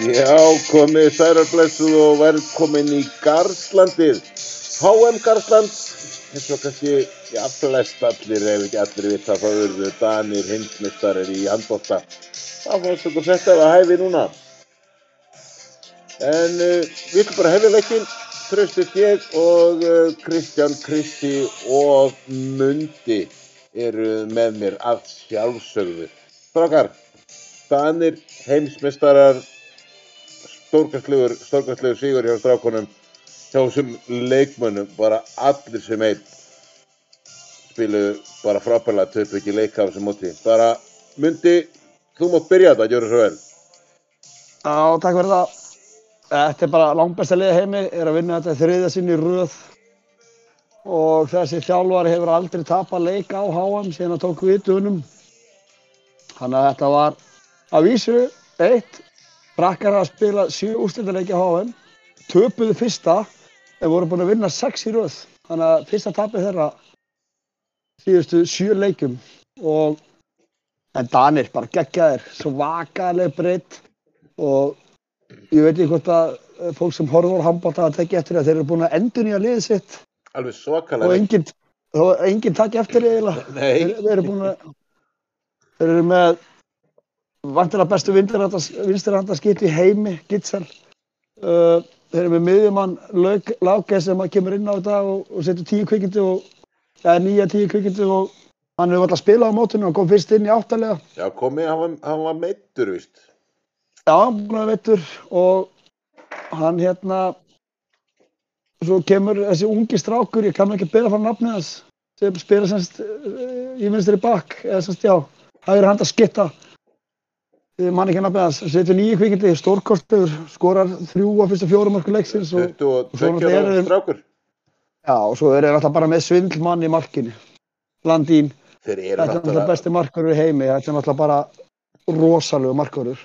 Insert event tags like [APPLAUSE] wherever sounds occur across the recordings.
Já, komið særarblessuð og velkomin í Garðslandið. HM Garðsland, eins og kannski, já, flest allir, ef ekki allir vita, þá eru Danir hinsmistarir í handbóta. Það fannst okkur þetta að hæfi núna. En uh, við ætlum bara að hefja vekkin, tröstist ég og uh, Kristján Kristi og Mundi eru með mér að sjálfsögðu. Strákar, Danir heimsmeistarar stórkastlegur, stórkastlegur sigur hjá strákonum hjá þessum leikmönnum, bara allir sem einn spiluðu bara frábæðilega töpu ekki leika af þessum móti. Bara, Mundi, þú mátt byrja þetta að gera svo vel. Já, takk fyrir það. Þetta er bara langt besta liða heimi, er að vinna þetta þriðja sinni röð og þessi þjálfari hefur aldrei tapað leik á HM síðan að tók við dunum. Þannig að þetta var að vísu eitt, frakkar að spila sjö úrslitaðleiki á HM, töpuðu fyrsta en voru búin að vinna sex í röð. Þannig að fyrsta tapið þeirra síðustu sjö leikum og en Danir bara geggjaðir, svo vakaðileg breytt og ég veit ekki hvort að fólk sem horfður á handbólta að tekja eftir að þeir eru búin að endur nýja liðið sitt Alveg og svakalega. og enginn takja eftir því eiginlega. Þeir, þeir eru búin að þeir eru með vantilega bestu vinstirhandaskitt í heimi, Gitsel uh, þeir eru með miðjumann Láke sem að kemur inn á þetta og, og setur tíu kvikindi og eða nýja tíu kvikindi og hann hefur alltaf spilað á mótunum og kom fyrst inn í áttalega. Já, komið, hann var, hann var meittur, víst. Já, hann að veitur og hann hérna svo kemur þessi ungi strákur, ég kann ekki bera frá nafnið hans sem spila semst uh, í vinstri bakk, eða semst já hægri handa skitta ég man ekki nafnið hans, setur nýju kvikindi stórkostur, skorar þrjú á fyrstu fjórum mörgur leiksins og, 22 svo eru- strákur. já, og svo er hann alltaf bara með svindlmann í markinu. Landín, þetta er alltaf besti markurur í heimi. Þetta er alltaf bara rosalegu markurur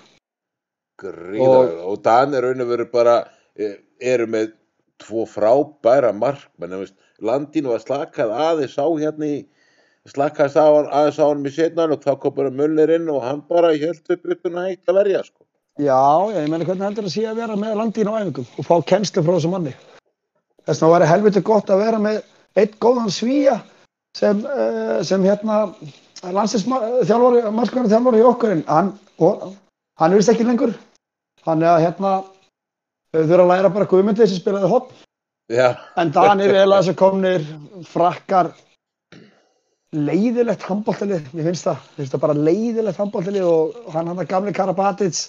gríðar og Danir raun og veru bara eh, eru með tvo frábæra markmenn. Landinu var slakað aðeins á hérna í slakaðist á hann aðeins á hann í setnan og þá kom bara Muller inn og hann bara held upp upp og hægt að verja sko. Já, ég meina hvernig heldur það sé að vera með landín á æfingum og fá kennslu frá þessum manni. Þess vegna væri helviti gott að vera með einn góðan svíja sem, uh, sem hérna landsinsþjálfari, markværi þjálfari í okkur en hann, og, hann er vist ekki lengur. Þannig að hérna þau þurfa að læra bara guðmyndið sem spilaði hopp Já, en Danir er eða þessu komnir frakkar leiðilegt handbóltalið, mér finnst það, mér finnst það bara leiðilegt handbóltalið og hann hann að gamli Karabatic,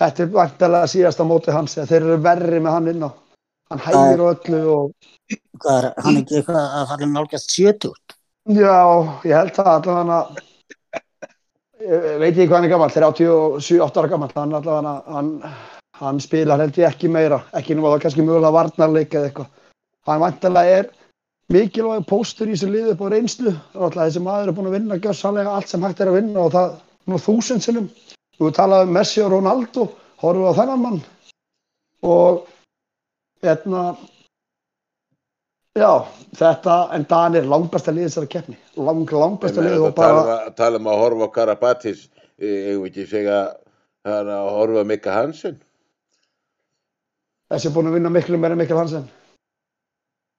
þetta er vantilega síðasta móti hans, eða þeir eru verri með hann inn á, hann hægir á öllu og Hvað er hann ekki eitthvað að fara nálgast 70? já, ég held það allavega að ég veit ekki hvað hann er gammal, 37-8 ára gammal, hann allavega hann, hann spilar held ég ekki meira, ekki nú að það kannski mögulega varnarleik eða eitthvað, hann vantilega er mikilvæg póstur í þessu liðu upp á reynslu. Alltaf þessi maður er búin að vinna gjörsalega allt sem hægt er að vinna og það nú þúsund sinnum þú talaði um Messi og Ronaldo. Horfum á þennan mann? Og hérna já, þetta en Dan er langbæsta lið þessara keppni. Lang, langbæsta en lið bara um tala um að horfa á Karabatis. Ég veit ekki segja að horfa Mika Hansen? Þessi er búin að vinna miklu meira Mikkel Hansen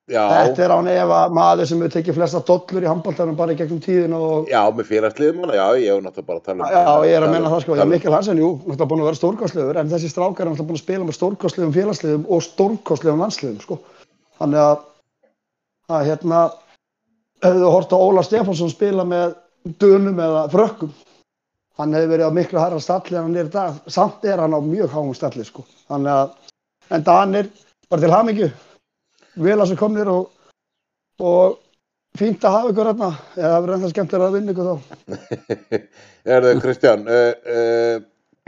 Já, þetta er án efa maður sem hefur tekið flesta dollur í handbóltanum bara í gegnum tíðin og já, með félagsliðum hana, já, ég hef náttúrulega bara að tala um Já, ég er að menna það sko, tala já, um- Mikkel Hansen, jú, náttúrulega búin að vera stórkostlegur, en þessi strákar er náttúrulega búin að spila með stórkostlegum félagsliðum og stórkostlegum landsliðum, sko. Þannig að, að hérna, hefðu hort á Óla Stefánsson spila með dönum eða frökkum, hann hefði verið á miklu harra stalli en hann er í dag, samt er hann á mjög háum stalli, sko. Þannig að, en Danir, bara til hamingju, vel að svo komnir og, og fínt að hafa ykkur hérna, eða það verður ennþá skemmtilega að vinna ykkur þá. [LAUGHS] Erðu Kristján, uh, uh,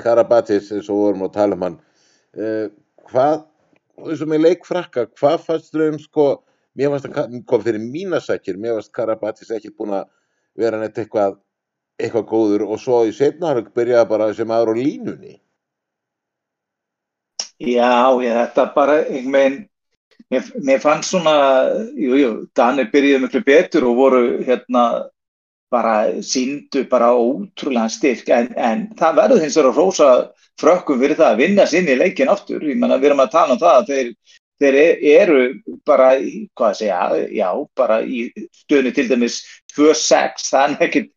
Karabatis, eins og við vorum að tala um hann, uh, hvað, eins og með leikfrakka, hvað fannst þau um sko, mér fannst að, kom fyrir mína sækir, mér fannst Karabatis ekki búin að vera neitt eitthvað, eitthvað góður og svo í setnarhug byrjaði bara sem aður á línunni. Já, ég, þetta bara, einhvern veginn, mér, mér fannst svona, jú, jú, Danir byrjuði miklu betur og voru hérna bara síndu bara ótrúlega styrk en, en það verður hins vegar að rósa frökkum fyrir það að vinna sinni í leikin aftur, ég menna við erum að tala um það að þeir, þeir e- eru bara, hvað að segja, já, bara í stöðinu til dæmis 2-6, það er ekkert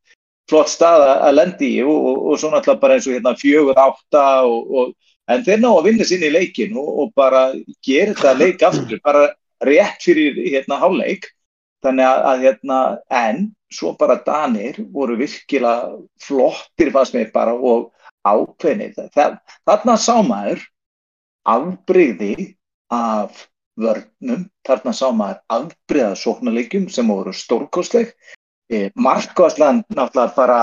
flott stað að lenda í og, og, og svo náttúrulega bara eins og hérna 4-8 og, og en þeir ná að vinna sinni í leikin og, og bara gera þetta leik aftur, bara rétt fyrir hérna hálfleik þannig að, að hérna, en svo bara Danir voru virkilega flottir fannst mér bara og ákveðnir. Það, þarna sá maður afbreyði af vörnum, þarna sá maður afbreyða sóknarleikjum sem voru stórkostleg. E, Markvarslan náttúrulega bara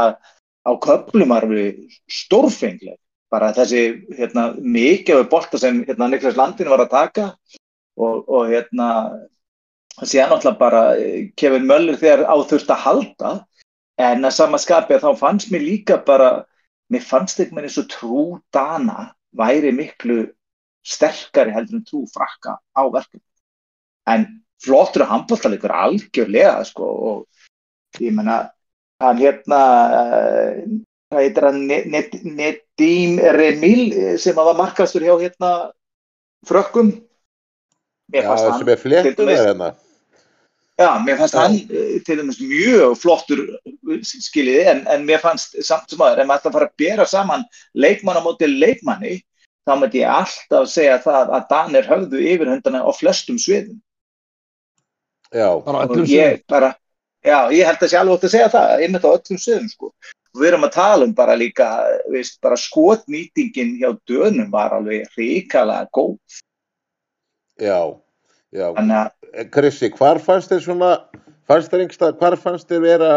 á köflum var við stórfengleg. Bara þessi hérna, mikið af bolta sem hérna, Niklas Landin var að taka og, og hérna síðan náttúrulega bara eh, Kevin Möller þegar á þurft að halda. En að sama skapi að þá fannst mér líka bara, mér fannst ekki með eins og trú Dana væri miklu sterkari heldur en trú frakka á verkefni en flottur handbóltalegur algjörlega sko og ég menna hann hérna eh, hvað heitir hann Ne- Ne- Nedim Remil eh, sem að var markastur hjá hérna frökkum mér Já, hann sem er dæmis- með hérna. Já, mér fannst Já. hann eh, til dæmis mjög flottur eh, skiljiði en, en mér fannst samt sem aður, ef maður ætti að fara að bera saman leikmann á móti leikmanni þá myndi ég alltaf segja það að Danir höfðu yfirhundana á flestum sviðum Já, bara öllum bara, já, ég held að sé alveg átt að segja það, einmitt á öllum sviðum sko. Við erum að tala um bara líka, veist, bara skotnýtingin hjá dönum var alveg ríkala góð, já, já. þannig að Krissi, hvar fannst þér svona, fannst þér einhverstað, hvar fannst þér vera,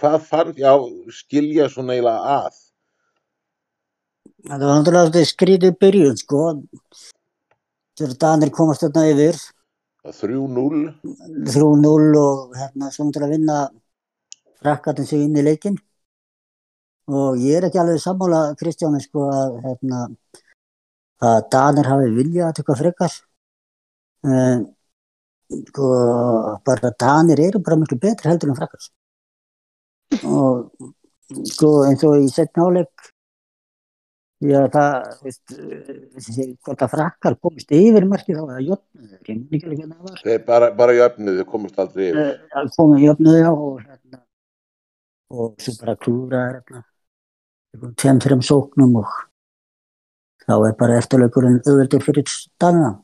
hvað fannst, já, skilja svona eiginlega að? Það var náttúrulega þetta skrítið byrjun, sko. Þegar Danir komast þarna yfir, 3-0, 3-0 og hérna svo til að vinna frakkatin sig inn í leikin. Og ég er ekki alveg sammála Kristjáni, sko, að, hérna, að Danir hafi vilja að taka frekar. Uh, sko, bara Danir eru bara miklu betri heldur en frakkar. Og sko, eins og í setna áleik Já, það, veist, hvort að frakkar komist yfir markið þá eða jöfnuðu, þeir bara, bara jöfnuð, þau komast aldrei yfir. Eh, komið jöfnuðu já og hérna, og svo bara klúra hérna, tveim, þreim sóknum og þá er bara eftirleikurinn auðvöldur fyrir stanna.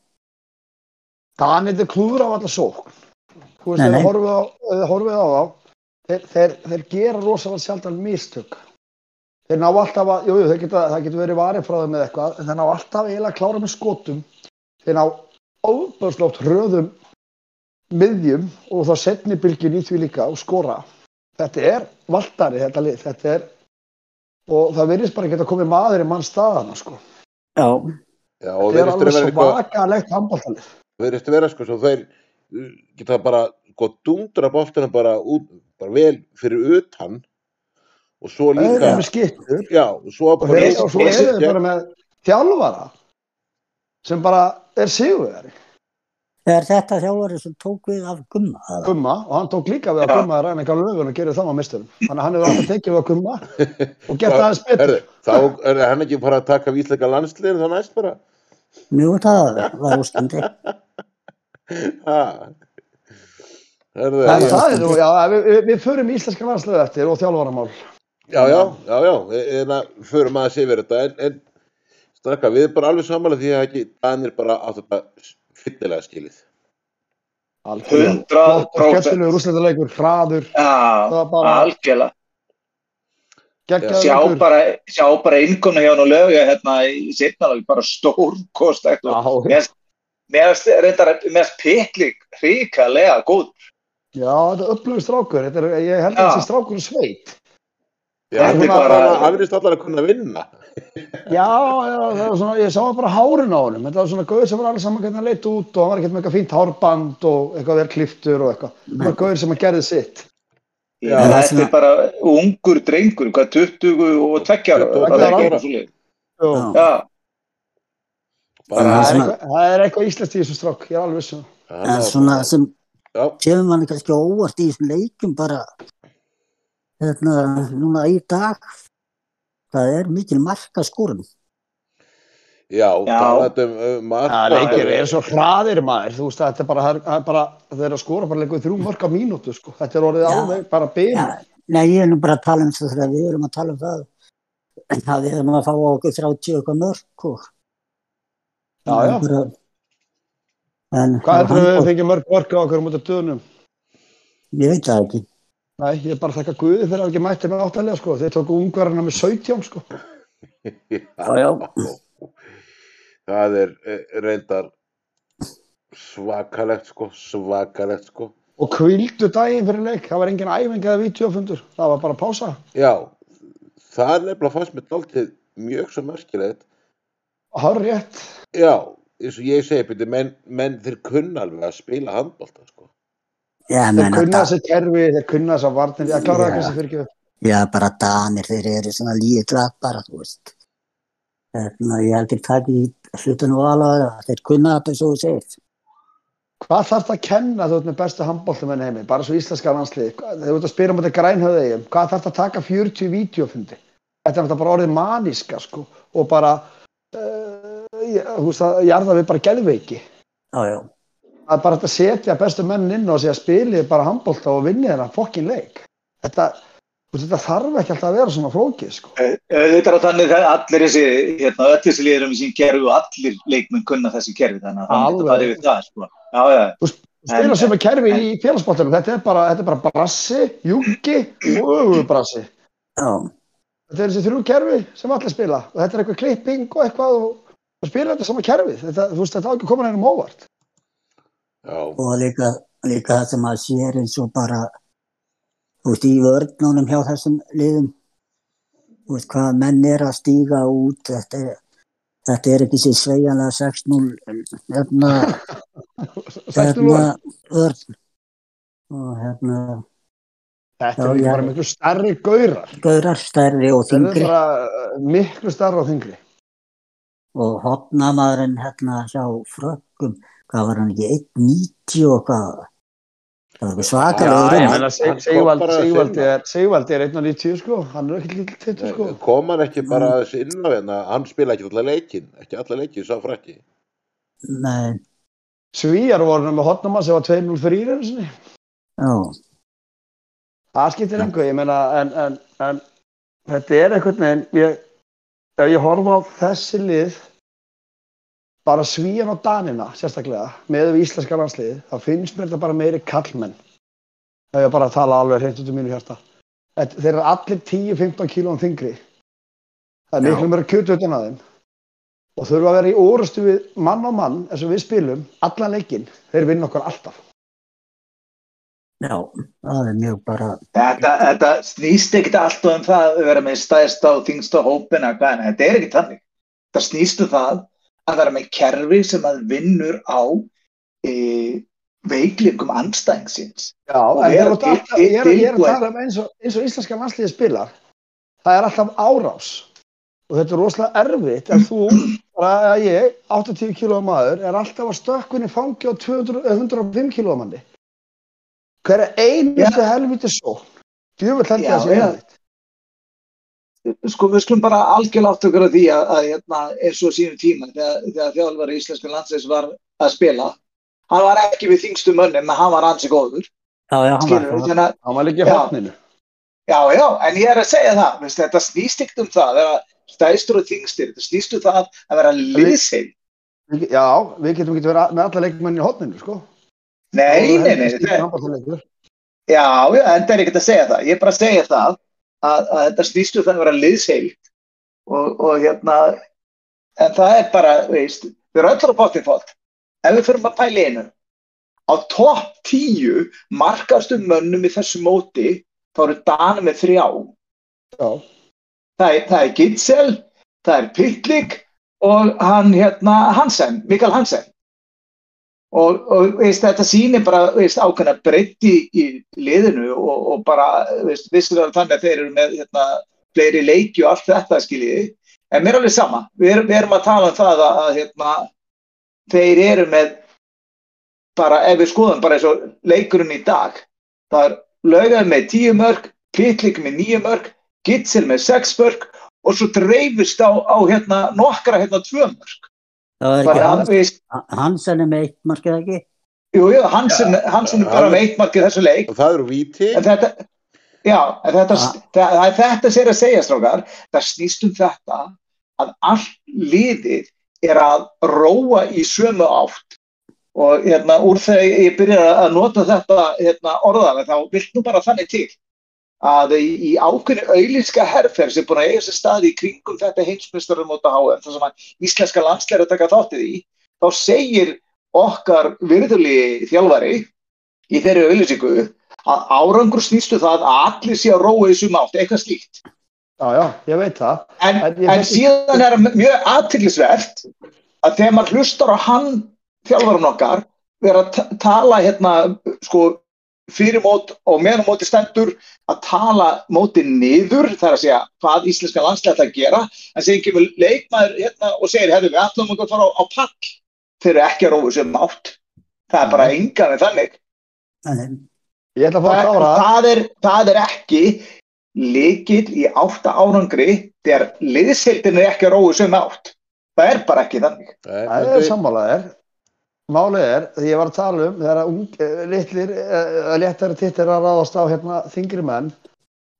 Danir er klúður af alla sókn. Þú veist, þið horfið á, á þá, þeir, þeir, þeir gera rosalega sjaldan mistök. Þeir ná alltaf að, jú, jú, geta, það getur verið varið frá þeim með eitthvað, en þeir ná alltaf eiginlega að klára með skotum. Þeir ná óbæðslótt hröðum miðjum og þá setni bylgjun í því líka og skora. Þetta er valtari, þetta lið, þetta er, og það virðist bara ekki að koma maður í mann staðana, sko. Já, Já, og Þetta er verðist alveg svakalegt handbóltalið. verðist vera sko, svo þeir uh, geta bara, sko, dundra boltana bara út, bara vel fyrir utan og svo Það líka, er með skiptur. já, og svo og, bara, þeir, og svo eru þið bara með þjálfara sem bara er sigurveri er þetta þjálfari sem tók við af gumma? eða? Gumma og hann tók líka við að Já. Gumma að ræna eitthvað lögun og gerði það á misturum þannig að hann hefur alltaf tekið við að Gumma [LAUGHS] og gert aðeins betur þá er hann ekki bara að taka vísleika landsliðin þá næst bara. Nú, það var [LAUGHS] já, það er nú, já, við, við, förum íslenska landslöðu eftir og þjálfaramál já, já, já, já, en að förum aðeins yfir þetta, en, en strakka, við erum bara alveg samanlega því að ekki Fyllilega skilið. Hundrað og skemmtilegur úrslitaleikur, hraður það Já, algjörlega. Sjá leikur. bara, sjá bara innkonu hjá hann og lögja hérna í setnalag, bara stórkostækt og já, mér reyndar, finnst Petlik ríkalega góð. já, þetta er upplöfu strákur þetta er, ég held að þessi strákur er sveit Já, Þetta er bara- virðist allar að kunna vinna. Já, já, það var svona, ég sá bara hárin á honum, þetta var svona gauður sem var alveg saman hvernig hann leit út og hann var ekkert með eitthvað fínt hárband og eitthvað vel kliftur og eitthvað. Það var gauður sem að gerði sitt. Já, það er þetta svona- er bara ungur drengur, hvað 20 og 20 ára. 22 það er eitthvað. Jú, Já. Það, er eitthvað, íslenskt í þessum strák, ég er alveg vissum. hann En svona sem kemur manni kannski óvart í þessum leikum bara hérna, núna í dag það er mikil marka skórum Já, Já. talað um uh, mark. Það leikir er svo hraðir maður, þú veist að þetta er bara, það er bara þeir eru að skora bara leikur þrjú á mínútu sko, þetta er orðið Já. alveg bara byrjum. Já, nei, ég er nú bara að tala um það þegar við erum að tala um það. Það við erum að fá okkur 30 eitthvað mörg. Og, Já, já. Bara, en, Hvað heldur við handbol- fengið mörg mörg á okkur um út af döðunum? Ég veit það ekki. Nei, ég er bara að þakka Guði fyrir að ekki mætti með áttalega sko, þeir tóku ungverðina með 17 sko. Já, já. Það er eh, reyndar svakalegt sko, svakalegt sko. Og kvildu daginn fyrir leik, það var engin æfing eða videofundur, það var bara pása. Já, það er nefnilega fannst mér dálítið mjög svo merkilegt. Hár rétt. Já, eins og ég segi, byrju, menn, menn þeir kunna alveg að spila handbólta sko. Já, Þeir kunna þessi kerfi, þeir kunna þessa varnir, ég klára það kannski fyrir ekki. já, bara danir, þeir eru svona líið glatt bara, þú veist. Þannig að ég heldur það í hlutinu og alveg, þeir kunna þetta svo segir. Hvað þarf það að kenna þú ert með bestu handbóltumenn heimi, bara svo íslenska landslið, Hvað- þegar þú ert að spila um þetta grænhöðeigum, hvað þarf það að taka 40 videofundi? Þetta er bara orðið maníska sko og bara, uh, þú veist að jarða við bara geðveiki. Já, Það er bara að setja bestu menn inn og segja spilið bara handbólta og vinni þennan fokkin leik. Þetta, þú þetta þarf ekki alltaf að vera svona flókið sko. Þetta er á þannig að allir þessi, hérna, öll þessi liður um sín kerfi og allir leikmenn kunna þessi kerfi þannig að það Alveg. myndi fara yfir það, sko. Já, já, Spila En- sem er kerfi en- í félagsbóttunum, þetta er bara, þetta er bara brassi, júki og öfubrassi. Já, Þetta er þessi þrjú kerfi sem allir spila og þetta er eitthvað klipping og eitthvað og það spila þetta sama kerfi. Þetta, þú veist, þetta á ekki að koma nefnum óvart. Já, og líka, líka það sem að sér eins og bara, þú veist, í vörnunum hjá þessum liðum, þú veist, hvað menn er að stíga út, þetta er, þetta er ekki sér sveigjanlega 6-0, hérna, [LAUGHS] 6-0 hérna, vörn, og hérna, Þetta er bara miklu stærri gaurar. gaurar stærri og þingri uh, miklu stærri og þingri. og hotnamaðurinn hérna hjá frökkum, hvað var hann ekki, 1.90 og hvað, það var eitthvað hann- hann kom Sigvaldi að er, Sigvaldi er 1.90 sko, hann er ekki lítill tittur sko. kom hann ekki bara aðeins inn á hérna, hann spila ekki alla leikin, ekki alla leikin, sá frætti. Nei, Svíjar voru nú með hotnama sem var 2-0 einu sinni. já, Það skiptir engu, ég meina, en, en, en þetta er einhvern veginn, ég, ef ég horfa á þessi lið, bara svíjan og danina sérstaklega, með við íslenska landsliði, þá finnst mér þetta bara meiri kallmenn. Ef ég bara að tala alveg hreint út um mínu hjarta. Þetta, þeir eru allir 10-15 kílóum þingri. Það er miklu meira kjöt utan að þeim. Og þurfa að vera í orustu við mann og mann, eins og við spilum, allan leikinn, þeir vinna okkur alltaf. já, það er mjög bara, Þetta, þetta snýst ekkert alltaf um það að vera með stæðsta og þingsta hópina, hvað, en þetta er ekki þannig. Það snýst um það að vera með kerfi sem að vinnur á e, veiklikum anstæðingsins. Já, en þeir eru alltaf, ég er, ég er að tala um eins og, eins og íslenska landsliði spilar, það er alltaf árás og þetta er rosalega erfitt en þú, að ég, 80 kg maður, er alltaf að stökkun í fangi á 200, eh, 105 kg manni. Hver er einustu helviti svo? Fjöfull held ég að sé já. erfitt. Sko við skulum bara algjörlega átt okkur að því að, að hérna, eins og sínum tíma þegar, þegar þjálfari íslensku landsleis var að spila, hann var ekki við þingstu mönnum, en hann var ansi góður, já, já, hann var skilur þannig að Hann var líka í Já. Já, já, en ég er að segja það, veist, þetta snýst ekkert um það, stæðstur og þingstir, þetta snýst um það að vera liðseil. Við- Já, við getum ekki verið með alla leikmenn í hotninu, sko. Nei, nei, nei, er handboltaleikur. já, já, en það er ekkert að segja það, ég er bara að segja það, að, að þetta snýst um það að vera liðseil og, og hérna, en það er bara, veist, við erum öllur á bóttið fótt, ef við fyrir að pæla einu, á topp tíu markastu mönnum í þessu móti, þá eru Danum með þrjá. Já, það það er Gitzel, það er Pytlik og hann hérna Hansen, Mikael Hansen og, og veist, þetta sýnir bara veist, ákveðna breytti í liðinu og, og bara vissulega þannig að þeir eru með hérna, fleiri leiki og allt þetta skiljiði en mér er alveg sama, við við erum að tala um það að, að hérna, þeir eru með bara ef við skoðum bara eins og leikurinn í dag það er lögðað með tíu mörg Pytlik með nýju mörg Gitzel með sex mörg og svo dreifist á, á hérna nokkra hérna tvö mörg. Það er Bara ekki hann, Hans, Hansen er með eitt markið ekki. jú, jú, Hansen, Hansen er bara með eitt markið þessu leik. Og það eru víti. En þetta, já, en þetta, það, er þetta sér að segja, strákar, það snýst um þetta að allt liðið er að róa í sömu átt og hérna, úr þegar ég byrjar að nota þetta hérna, orðaði þá vilt nú bara þannig til að í, ákveðinu auðlíska herrferð sem búin að eiga sér stað í kringum þetta heimsmyndstarum móta HM, þar sem að íslenska landsleira taka þáttið í, þá segir okkar virðulegi þjálfari í þeirri auðlýsingu að árangur snýstu það að allir sé að róa í sum átt, eitthvað slíkt. Já, já, ég veit það. En, En en síðan er mjög aðtillisvert að þegar maður hlustar á hann þjálfarinn okkar vera að ta- tala hérna sko fyrir mót og meðan móti stendur að tala móti niður þar að segja hvað íslenska landslega ætla að gera. En segir kemur leikmaður hérna og segir hefðu við ætlum okkur að fara á, á pall. Þeir eru ekki að róa sem átt það er bara enga með þannig. En, Ég ætla að fá að það, klára. það. það, er, það er ekki líkill í átta árangri þegar liðsheildin er ekki að róa sem átt það er bara ekki þannig. Nei, Það er sammálaðir. Málið er, því ég var að tala um, þegar ung, eh, litlir, uh, léttari tittir að ráðast á hérna þingri menn,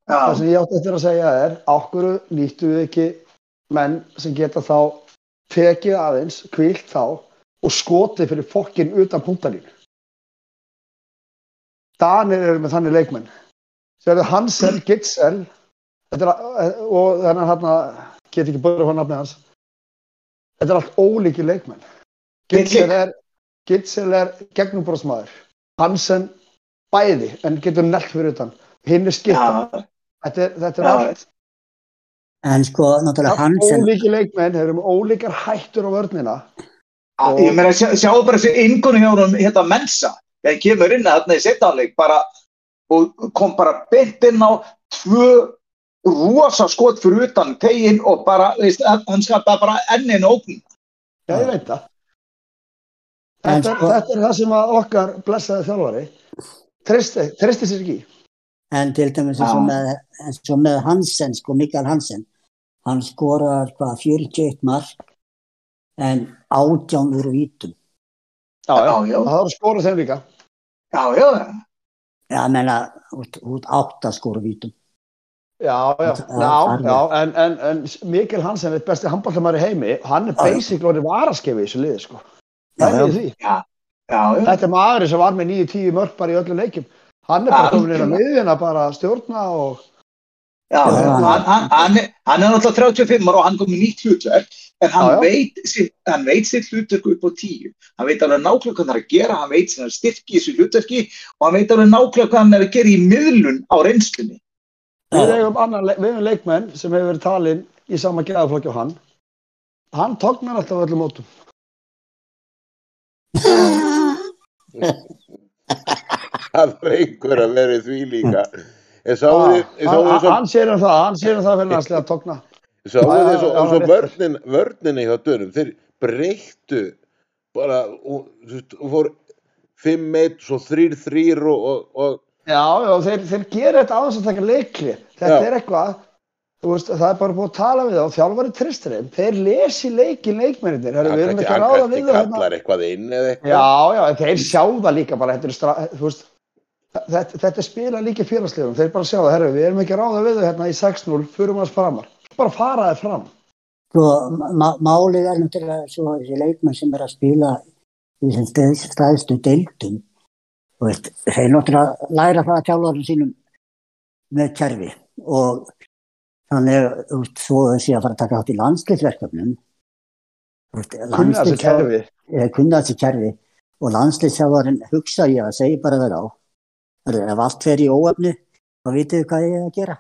það Já, sem ég átti eftir að segja er, ákvöru nýttu við ekki menn sem geta þá tekið aðeins, kvílt þá og skotið fyrir fokkin utan punktalínu. Danir eru með þannig leikmenn. Hansel, Gitzel þetta er, að- og þannig hann get ekki búið á nafni hans. Þetta er allt ólíki leikmenn. Gitzel er, Gitzel er gegnumbrosmaður. Hansen bæði en getur nelt fyrir utan. Hinn er skipta. já, Þetta er, þetta er Já, allt en sko, náttúrulega allt Hansen, ólíki leikmenn, þeir eru með ólíkar hættur á vörnina. Að- Ég meina, sjá, sjáu bara þessi ingunni hjá hún hérna Mensa, þegar hann kemur inn að þarna í setnáleik bara og kom bara beint inn á tvö rosa skot fyrir utan tegin og bara, veist, hann skapaði bara ennin ógn. Já, ég veit það. Þetta, er- sko- þetta er það sem að okkar blessaði þjálfari treysti, treysti sér ekki. en til dæmis eins og með, eins og með Hansen, sko, Mikael Hansen, hann skorar hvað 41 mark en átján úr vítum. Já, já, Já, það er skoruð þeim líka. Já, já, Já, menna, út, út átta skóru vítum. Já, já, Já, já, já, en, en, en Mikkel Hansen er besti handbóltamæri heimi, hann er basically varaskefi í þessu liði, sko. Já, Það er já. í því. já, já, Þetta er maður sem var með 9-10 mörg bara í öllum leikjum. Hann er bara komin inn á miðjuna bara að stjórna og já, hann, hann, hann, er- hann náttúrulega 35 ára og hann kom með nýtt hlutverk, en hann, Já, já. Veit, sitt, hann veit sitt hlutverk upp á tíu. Hann veit alveg nákvæmlega hvað hann er að gera, hann veit sinna styrki í þessu hlutverki og hann veit alveg nákvæmlega hvað hann er að gera í miðlun á reynslunni. við eigum leikmenn sem hefur verið talin í sama geðaflokki og hann. Hann tóknar alltaf á öllum mótum. Það var einhver að vera því líka. En sáðu Ah, hann, þið svo, hann sér um það, hann sér um það fyrir næslega að tókna. sáðu þið svo, svo vörnin, vörninni hjá dönum, þeir breyttu bara, og, og fór 5-1, svo 3-3 og, og, og Já, já, þeir, þeir gera þetta þess að taka leikli. Þetta Já. er eitthvað, veist, það er bara búið að tala við þá, þjálfari tristir þeim, þeir lesi leikin leikmennir, við erum ekki að ráða við það hérna. kallar eitthvað inn eða eitthvað. Já, já, þeir sjá það líka bara, þetta er, veist, þetta, þetta er spila líka félagslegum, þeir bara sjá það, herru, við erum ekki að ráða við það hérna í 6-0, fyrir maður framar, bara fara þið fram. Sko, ma málið er náttúrulega svo þessi leikmenn sem er að spila í þessum stað- staðstu deildum veist, þeir náttúrulega læra það að tjálvarum sínum með kerfi og þannig þú veist, svo þessi að fara að taka átt í veist, Kunna þessi kerfi. eh, kunna þessi kerfi og landslýsjáðarinn hugsa ég að segja bara það á ef allt fer í óöfni þá vitið þið hvað ég er að gera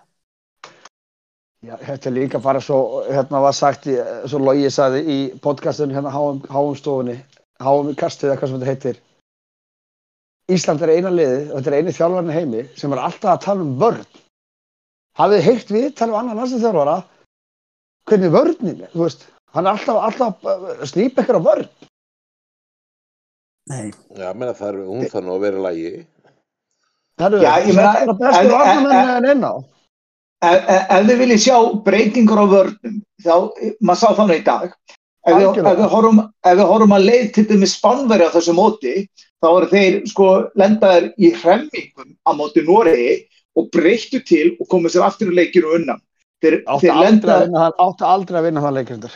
Já, þetta er líka bara svo, hérna var sagt, í, svo Logi saði í podcastinu hérna HM stofunni, HM kastið eða hvað sem þetta heitir. Ísland er eina liði og þetta er eini þjálfarinn í heimi sem er alltaf að tala um vörn. Hafið heyrt við tala um annan landsliðsþjálfara hvernig vörnin er, þú veist, hann er alltaf, alltaf að snýpa ykkur á vörn. Nei, Já, menna það er, hún þarf nú að vera í lagi. Það eru Já, ég meina, þetta er en- bestu en- varnamenn en inn á. ef, ef, ef þið viljið sjá breytingur á vörnum, þá, maður sá þannig í dag, ef við, ef við, horfum, ef við horfum að leið til dæmis spánveri á þessu móti, þá eru þeir sko lendaðir í hremmingum á móti Noregi og breyttu til og komið sér aftur í leikinu unnan. Þeir, Átti þeir aldrei, lenda, að vinna átti aldrei að vinna það leikrindur.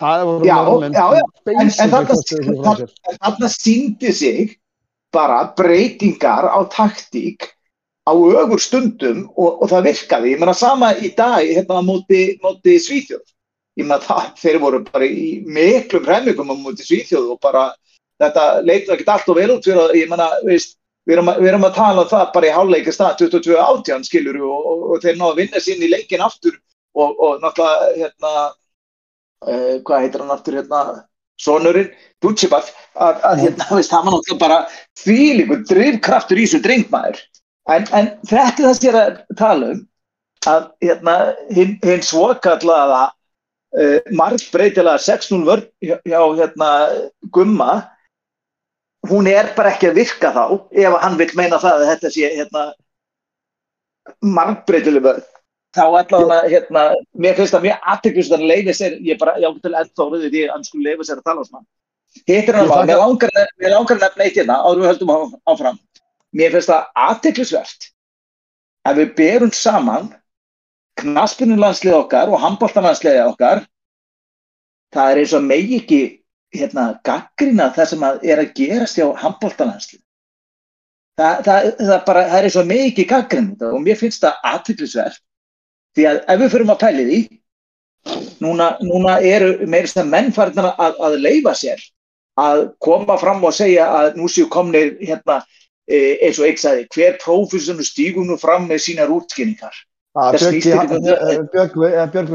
Það voru En- þarna- síndi sig bara breytingar á taktík á ögur stundum og, og það virkaði. Ég meina sama í dag hérna á móti, móti Svíþjóð. Ég meina það, þeir voru bara í miklum hremmingum á móti Svíþjóð og bara þetta leit ekki allt og vel út fyrir að, ég meina, veist, við erum, að, við erum að tala um það bara í hálfleika stað 22 átján skilur og, og, og þeir ná að vinna sín í leikin aftur og, og náttúrulega hérna, uh, hvað heitir hann aftur hérna, sonurinn, Dutchibaf, að, að hérna, veist, hann var náttúrulega bara þvílíkur drifkraftur í þessu drengmaður. En, en þetta er það er að tala um, að hérna, hinn hin svokallaða uh, margbreytilega 6-0 vörn hjá hérna, Gumma, hún er bara ekki að virka þá ef hann vil meina það að þetta sé hérna, margbreytilega vörn. Þá allavega, hérna, mér finnst það mjög aðtekjust að leiði sér, ég bara, já, til endþóruði því að hann skulle leifa sér að tala um svona. Hitt er hann Ég að þakka- mér langar, að nefna eitt hérna, áður við höldum á- áfram. Mér finnst það aðteklisvert að við berum saman knaspinnulandslið okkar og handbóltanlandsliðið okkar. Það er eins og megi ekki hérna, gaggrina það sem að er að gerast hjá handbóltanlandslið. Það, það, það, bara, það er ekki gaggrina þetta og mér finnst það aðteklisvert því að ef við fyrir að pæli því núna, núna eru meira sem menn farin að, að leifa sér að koma fram og segja að nú séu komnir hérna, eh, eins og eitt sagði, hver prófessonu stígum nú fram með sínar útskynningar. Það Það Björg, snýst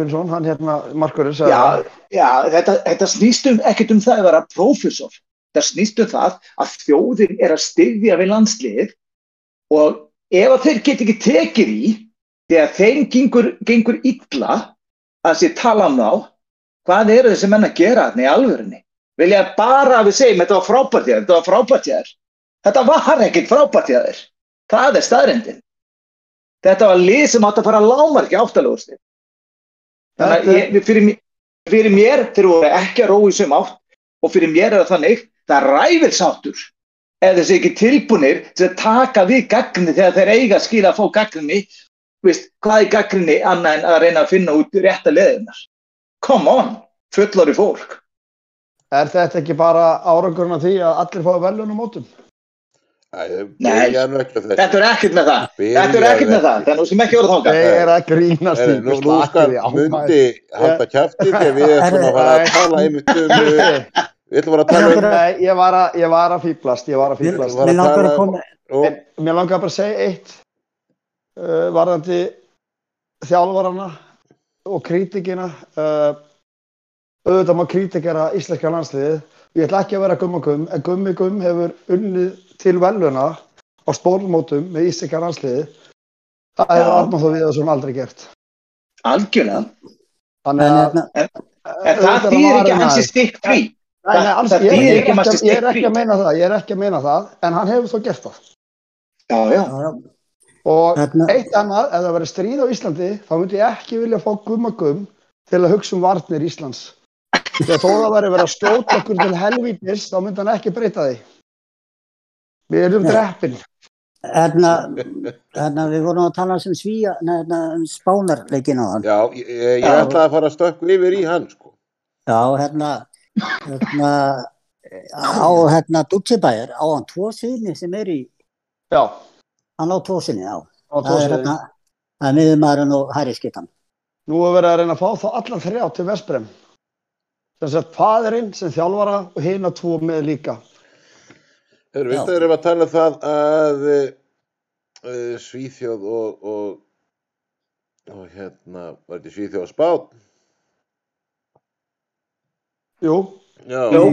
ekki um hann hérna, Markurinn, sagði Já, já þetta, þetta snýst um, ekkert um það að vera prófessor. Það snýst um það að þjóðin er að styðja við landsliðið og ef að þeir get ekki tekið í þegar þeim gengur, gengur illa að sér tala um þá, hvað eru þessi menn að gera þarna í alvörinni? Vilja bara að við segjum þetta var frábært þér, þetta var frábært þér. Þetta var ekkert frábært þér. Það er staðrindin. Þetta var lið sem átt að fara að lámarki áttalugustin. Þannig að ég, fyrir, fyrir mér, þeir voru ekki að rói sem átt og fyrir mér er það þannig, það er ræfilsáttur ef þessi ekki tilbúnir til að taka við gaggrinni þegar þeir eiga að skila að fá gaggrinni, veist, hvað er gaggrinni annað en að reyna að finna út rétta leðinar. Come on, fullori fólk. Er þetta ekki bara árangurinn af því að allir fái velun á mótum? Æ, Nei. nú ekki. Þetta er ekkert með það. Þetta er ekkert með ekki. það. Þannig sem ekki voru þáka. Ég er að grínast Heyrðu, í Nú, nú skal Mundi halda kjafti þegar við ætlum að fara að Nei. tala einmitt um, við ætlum að tala um, Nei, ég var að, ég var að fýblast, ég var að fýblast. mér langar tala að um- koma, og, En mér langar bara að segja eitt uh, varðandi þjálfarana og kritikina uh, auðvitað má kritikera íslenska landsliðið ég ætla ekki að vera gumma gum en gummi gum hefur unnið til veluna á stórmótum með íslenska landsliðið það Já. Arnóð þó við þessum aldrei gert Algjörlega. þannig að En það var ekki hann hans aðeins. stikk frí. Það þýðir er ekki að ég er að meina það ég er ekki að meina það en hann hefur þó gert það Já, já. og Hérna- eitt annað, ef það verið stríð á Íslandi þá myndi ég ekki vilja fá gumma gum til að hugsa um varnir Íslands þegar þó það verið verið að skjóta okkur til helvítis þá myndi hann ekki breyta því við erum dreppin hérna, hérna, við vorum að tala sem svíja, nei, hérna, um spánarleikin á hann. já, ég, ég Já. ætla að fara að stökku yfir í hann, sko. Já, hérna, hérna, á hérna Dutchibæjar, á hann tvo síni sem er í, já, hann á tvo síni, já. á Það er hérna, það er miðumæðurinn og hæriskittan. nú er verið að reyna að fá þá allan þrjá til Vesprem þess að faðurinn sem þjálfara og hina tvo með líka Já. viltu erum að tala um það að uh, Svíþjóð og, og, og hérna, var þetta Svíþjóð og Spán? jú, Já, Jú.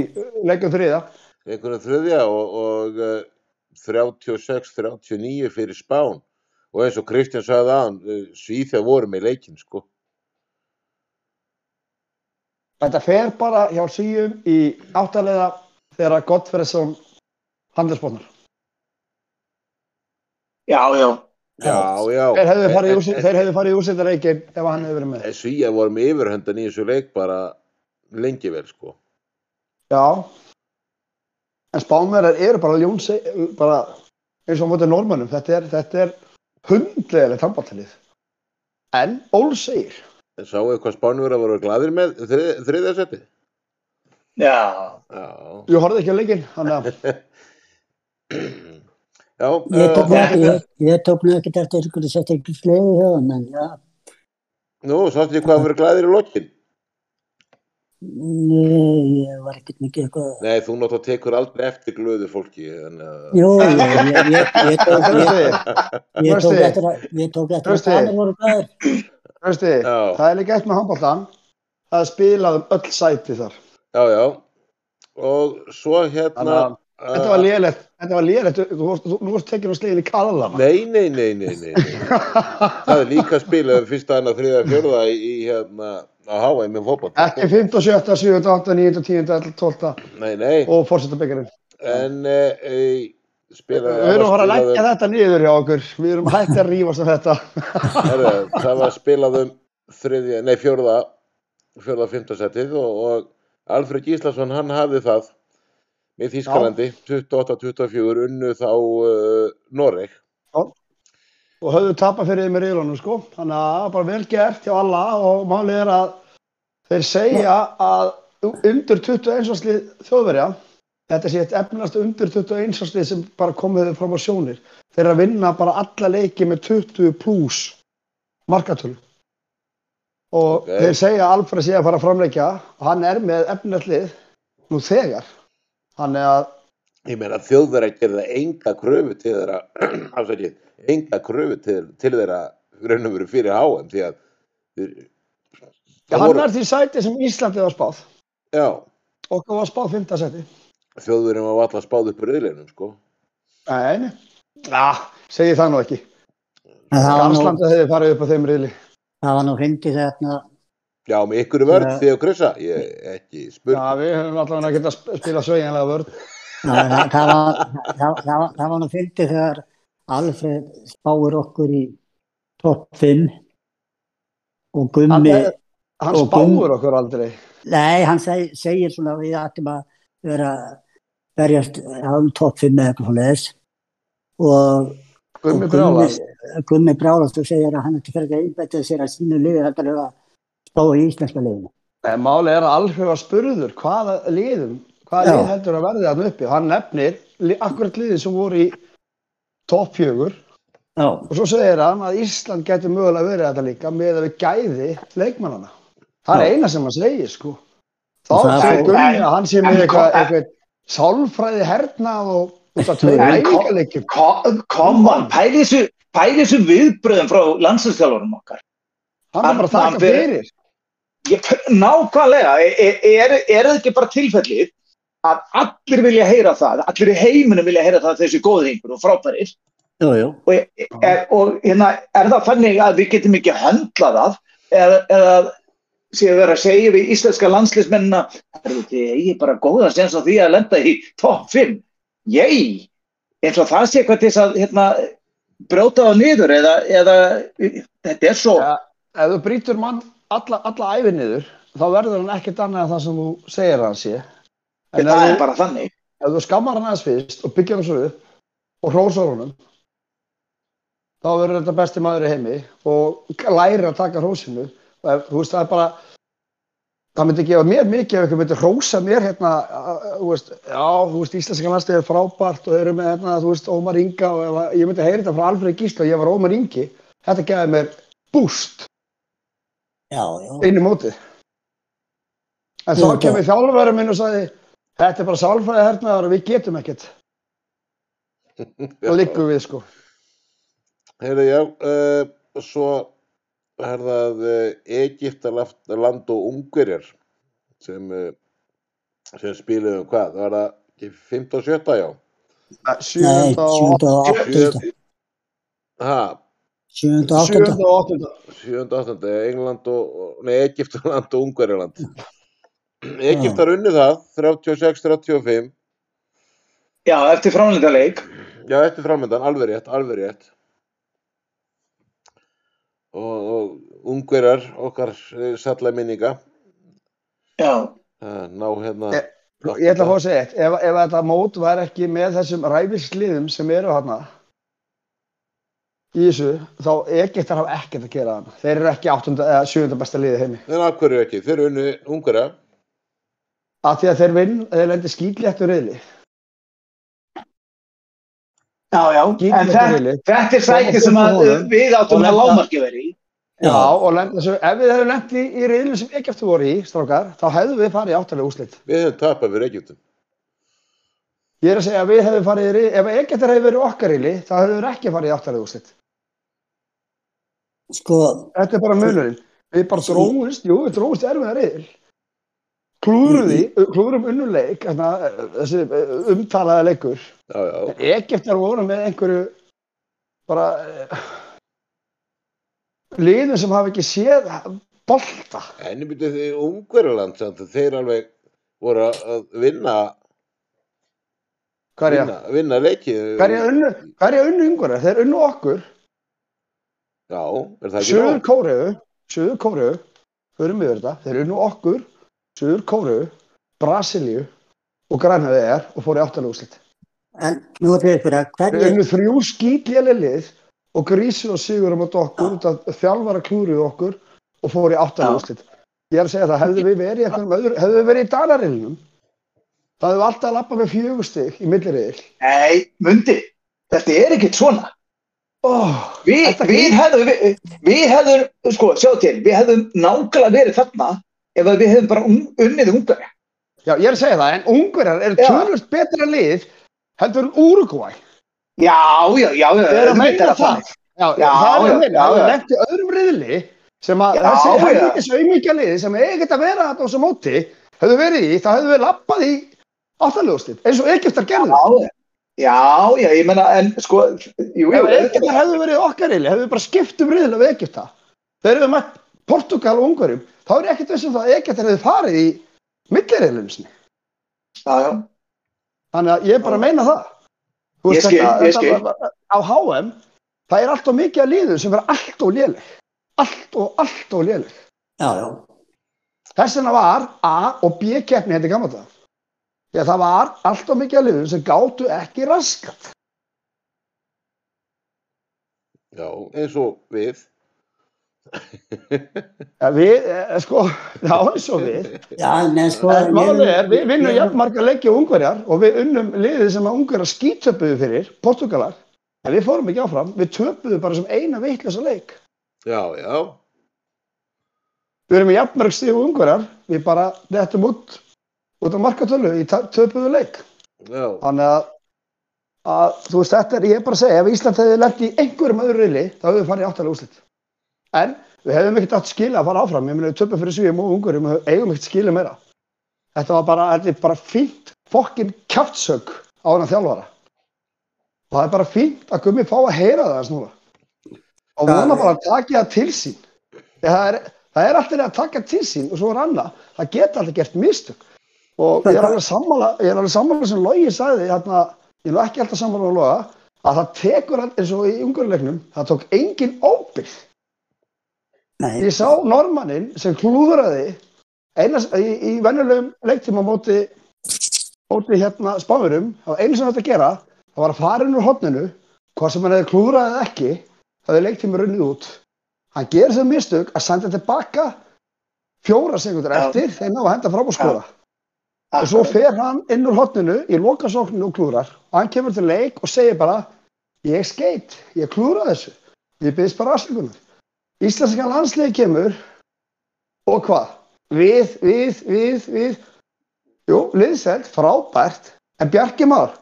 leikum þriða einhverjum þriðja og, og uh, 36-39 fyrir Spán og eins og Kristján sagði aðan, uh, Svíþjóð voru með leikinn, sko. Þetta fer bara hjá síum í áttalega þegar Gottfriðsson handelsbónar. Já, já. Já, já. Þeir hefðu farið en- þeir farið í úrslitaleikin ef hann hefði verið með. En Svíja voru með yfirhöndan í þessu leik bara lengi vel, sko. Já. En spánverðar eru bara ljón, bara eins og á mótið normannum. Þetta er, þetta er hundlegilegt handbáttalið. En Ól segir. En sáu eitthvað spánverða voru gladir með þrið, þriðja seti? Já, Já. Ég horfði ekki á leikinn, þannig að [LAUGHS] Já, Ég tók nú uh, ekki, ég, tók nú ekkert eftir einhverju sett ekki sleiði hjá hann, en já, nú, sáttu ég hvað voru gladir í lokin? nei, ég var ekkert mikið eitthvað. Nei, þú náttúrulega tekur aldrei eftir glöðu fólki, en uh, Jú, ég, ég, ég, tók, ég, tók eftir að, ég tók eftir að. Danir voru glæðir. Það er líka eitt með handbóltan að spila um öll sæti þar. já, já. Og svo hérna... þetta var lélegt, þetta var lélegt, þú, varst tekinn á slegin í kallana. Nei, nei, nei, nei, nei, nei. [LAUGHS] Það er líka spilað um fyrsta, annað, þriða, fjörða í, í hérna á HM með fótboll. Ekki 15, 17, 17, 8, 9, 10, 11, 12 Nei, nei, og fórseta byggjarinn. en uh, e, spilað... Við erum að fara að leggja þetta niður hjá okkur. Við erum hægt að rífast um þetta. Herra, það var spilað um þriðja, nei, fjörða, fjörða, fymtasettið og, og Alfred Gíslason, hann hafði það með Þískalandi, 28-24, unnu þá uh, Noreg. Og höfðu tapað fyrir þeim í riðlunum, sko. Þannig að það var bara vel gert hjá alla og málið er að þeir segja að undir 21 slið þjóðverja, þetta sé eitt efnast undir 21 slið sem bara komið fram á sjónir. Þeir að vinna bara alla leiki með 20 pluss markatölu. Og Ok. þeir segja að Alfred sé að fara að framleikja og hann er með efnarslið nú þegar. Þannig að Ég meina þjóðverða gerða enga kröfu til þeirra, [CLEARS THROAT] afsakið, enga kröfu til, til þeirra raun og veru fyrir HM því að þeir, það hann voru- er því sæti sem Íslandi var spáð. já, Okkar var spáð 5. sæti. þjóðverðum var alltaf spáð upp reyðleinum sko. Nei, nei. Já, segi það nú ekki. Það Garslandi hefði farið upp á þeim riðli. það var nú hindi þegar, Já, með ykkur vörð því að kryssa, ég ekki spurt. Já, við höfum allavega að geta sp- spila sveigjanlega vörð. það, það, það, var, nú hindi þegar Alfred spáir okkur í topp 5 og Gummi, Hann, hann Og spáur okkur aldrei. nei, hann seg, segir svona að við ættum að vera berjast á um topp 5 eða eitthvað svoleiðis og Gummi og brjálast. Gummi brjálast og segir að hann ætti fyrir að einbæta sér að sínu liði heldur en að spá í íslenska liðinu. Máli er að var spurður hvaða liðum, hvaða Já. lið heldur að verði þarna uppi. Hann nefnir akkurat liðið sem voru í topp fjögur Já, og svo segir hann að Ísland getur mögulega verið þetta líka með að við gæði leikmannana. Það er Já. eina sem hann segir, sko. Þá Og Gummi En- að hann sé með eitthvað, eitthvað sálfræði hernað og þetta tveir En kom- æfingarleikjum. Kom, kom hann, pæli þessu, viðbröðum frá landslæðstjálfurum okkar. Hann er bara að taka fyrir. Ég, nákvæmlega, er, er, er það ekki bara tilfellið að allir vilja heyra það, allir í heiminum vilja heyra það að þessi góðingur og frábærir? Jú, jú. og, er, og hérna, er það þannig að við getum ekki höndlað það? Eða, eða séu verið að segja við íslenska landslismennina er þetta ég bara góða sens á því að lenda í topp 5 ég, eins og það sé til þess að hérna, brjóta það niður eða, eða þetta er svo Ja, ef þú brýtur mann alla, alla æfi niður, þá verður hann ekkert annað en það sem þú segir hann sé. En það er bara þannig ef þú skammar hann aðeins fyrst og byggja hann svo upp og hrósar honum, þá verður þetta besti maður í heimi og lærir að taka hrósinu. Og þú veist, það er bara, það myndi gefa mér mikið ef ykkur myndi hrósa mér hérna, þú veist, já, þú veist, íslenska landstæði er frábært og eru með hérna, þú veist, Ómar Inga og ég myndi heyra þetta frá Alfred Gísla og ég var Ómar Ingi, þetta gefi mér já. Inn í mótið. En það- kemur þjálfurinn minn og sagði þetta er bara sálfræði hernaðar og við getum ekkert. [LAUGHS] Og liggum við sko. Heyrðu, já, uh, svo er það uh, Egyptaland og Ungverjar sem, uh, sem spiluðum hvað? Það var það ekki 15 og 17, já. Nei, Sjönda og sjönda og áttunda. Sjö- Ha, Sjönda og áttunda. Sjönda og áttunda. 7. og 8. England og, nei, Egyptaland og Ungverjaland. [CLEARS THROAT] Egyptar unnu það, 36-35. já, eftir frámlindaleik Já, eftir framöndan, alveg rétt, alveg rétt. og, og ungverjar okkar eh, salla minninga Já, að ná hérna Eh, Ég ætla að fá að segja eitt, ef, ef þetta mót var ekki með þessum ræfisliðum sem eru hana í þessu, þá Egyptar hafa ekkert að gera hana. Þeir eru ekki 8. eða 7. besta liðið heimi. en af hverju ekki, þeir eru unni ungverja Af því að þeir vinn, þeir lendir skýtléttur riðli. já, já. Gítar En þetta, þetta er sæti sem að við áttum Og að lámarki verið í. Já, og lenda þessu, ef við hefum lent í, riðlum sem Egyptar voru í, strákar, þá hefðum við farið áttalega úslit. við hefum tapað fyrir Egyptum Ég er að segja að við hefum farið í riðli, ef Egyptar hefur verið okkar riðli, þá hefðum við ekki farið áttalega úslit. Sko, Þetta er bara munurinn. Við bara dróðumst, jú, við dróðumst erfiða riðil. Klúrum því, klúrum unnuleik, þessi eh, umtalaða leikur. Egyptar voru með einhverju bara eh, liðum sem hafa ekki séð bolta. en ég byrju því að þeir alveg voru að vinna Hverja? vinna, vinna leiki Hverja unnu, unnu yngur Þeir unnu okkur, já, er það ekki Suður nóg? Kóreu, Suður Kóreu, förum við þetta, þeir unnu okkur, Suður Kóreu, Brasilíu og Grænhöðið og fóru í áttalega úrslit. en nú er þetta fyrir að Þeir hverju, unnu þrjú skítléli lið og grísu og sigur um okkur þjálfara klúrið okkur og fóru í áttalega Já. úrslit. Ég er að segja það, hefðu við verið í einhverjum öðru, hefðu við verið í Danarilnum, það hefðu alltaf að lappa með fjögustig í milliriðil. Nei, mundi, þetta er ekkert svona. Oh, við glým- hefðum, við, við hefðum, sko, sjá til, við hefðum nákvæmlega verið þarna ef að við hefðum bara un, unnið ungverja. Já, ég er að segja það, en ungverjar Já. tölvöld betra lið heldur Uruguay. Já, já, já, já, Ég er að meina er það. Já, Já, það er að meina, það er lent í öðrum riðli sem að þessi já. helvítis auðmíkja lið sem ekkert að vera þetta á þessu móti, hefðu verið í, þá hefðu við lappað í áttaljóðstil, eins og Egyptar gerðu. Já, já, já, ég menna, en sko, jú, jú. Egyptar hefðu verið í okkar riðli, hefðu bara skipt um riðli við Egypta. Þegar við mætt Portugal og Ungverjum, þá er ekkert vissum það að Egyptar hefðu farið í milliriðlunum sinni. já, já, Þannig að ég bara meina það. Þú Ég skil, ég skil. Á HM, það er allt og mikið að liðum sem verður allt og léleg. Allt og allt og léleg. já, já, Þess vegna var A og B keppni hérna í gamla dag. Því að það var allt og mikið að liðum sem gátu ekki raskat. já, eins og við [LAUGHS] Ja, við, eh, sko, já, eins og við. já, en sko, En málið er, við vinnum ég- jafn marga leiki og ungverjar og við unnum liðið sem að ungverjar skítöpuðu fyrir, Portugalar. En við fórum ekki áfram, við töpuðu bara sem eina vittlösa leik. já, já, Við erum í jafnmörg stíð og ungverjar, við bara dettum út, út á markatölu í töpuðu leik. já, Þannig að, að, þú veist, þetta er, ég bara að segja, ef Ísland hefði lent í einhverjum öðru reyli, þá hefði við farið áttalega úrslit. En við hefðum ekkert átt skila að fara áfram, ég meina við töpum fyrir svíum og ungverjum og eigum ekkert skila meira. Þetta var bara, þetta er bara fínt fokkin kjáttsög á hana þjálfara. Og það er bara fínt að gummi fá að heyra það þess núna. Og vona bara að taka það til sín. Það er, það er alltaf að taka til sín og svo er annað. Það geta alltaf gert mistök. Og ég er alveg sammála, ég er alveg sammála sem Logi sagði, hérna, ég er nú ekki alltaf sammála á Loga, að það tekur all- eins og í ungurleiknum, það tók engin óbyrð. nei, Ég sá normannin sem klúðraði eina, í, í venjulegum leiktíma móti, móti hérna spámurum, það var einu sem þetta að gera, það var að fara inn úr hotninu, hvað sem hann hefði klúðraði eða ekki, það hefði leiktíma runnið út. Hann gerir þau mistök að senda tilbaka fjóra sekundur eftir þegar ná að henda fram og skora. Og svo fer hann inn úr hotninu í lokasókninu og klúrar og hann kemur til leik og segir bara ég skeit, ég klúra þessu. Ég byrðist bara afsökunar. Íslenska landsliði kemur og hvað? Við, við, við, við. Jú, liðseld, frábært. En Bjarki Már,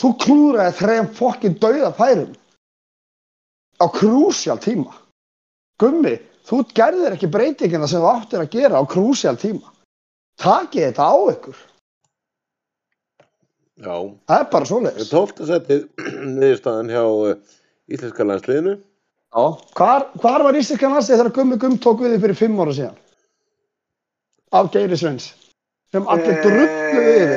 þú klúraði þrejum fokkin dauða færum á krúsjál tíma. Gummi, þú gerðir ekki breytingina sem þú áttir að gera á krúsjál tíma. Takið þetta á ykkur já Það er bara svoleiðis. tólta setið [CLEARS THROAT] niðurstaðan hjá uh, íslenska landsliðinu Já. Hvar, hvar var íslenska landslið þegar Gummi Gumm tók við því fyrir fimm ára síðan? Af Geiri Svens. Sem allir drullu yfir.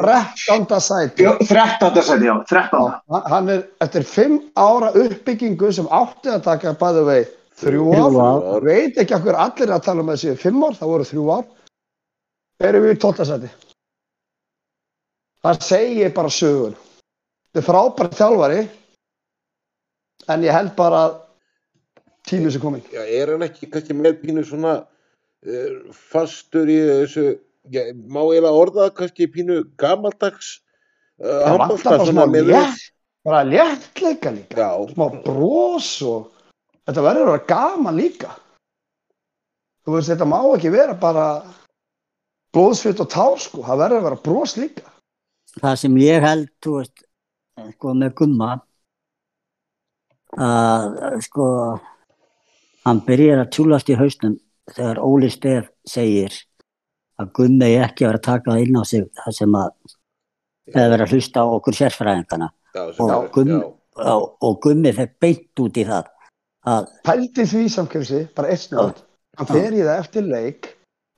Rettanda sæti. Jó, 13. sæti, já, 13. Já, hann er eftir fimm ára uppbyggingu sem átti að taka way Þrjú Þrjú ár. ár. Veit ekki okkur allir að tala um að þessi fimm ár, það voru þrjú ár. Erum við í tóltasæti. Það segir bara sögun. Þetta er frábært þjálfari, en ég held bara tímið sem komið. Já, er hann ekki kannski með pínu svona uh, fastur í þessu, já, má eiginlega orða kannski pínu gamaldags uh, Það vantar bara með létt, bara léttleika líka. Já, Smá bros og þetta verður að vera gaman líka. Þú veist, þetta má ekki vera bara blóðsvitt og tár, sko. Það verður að vera bros líka. Það sem ég held, þú veist, sko með gumma að sko hann byrjar að tjúlast í hausnum þegar Óli Stef segir að gummi eigi ekki að vera að taka það inn á sig það sem að eða vera að hlusta á okkur sérfræðingana Og og gummi þeir beint út í það að Pældi því samkjörsi, bara eitt snöð. Hann fer í það eftir leik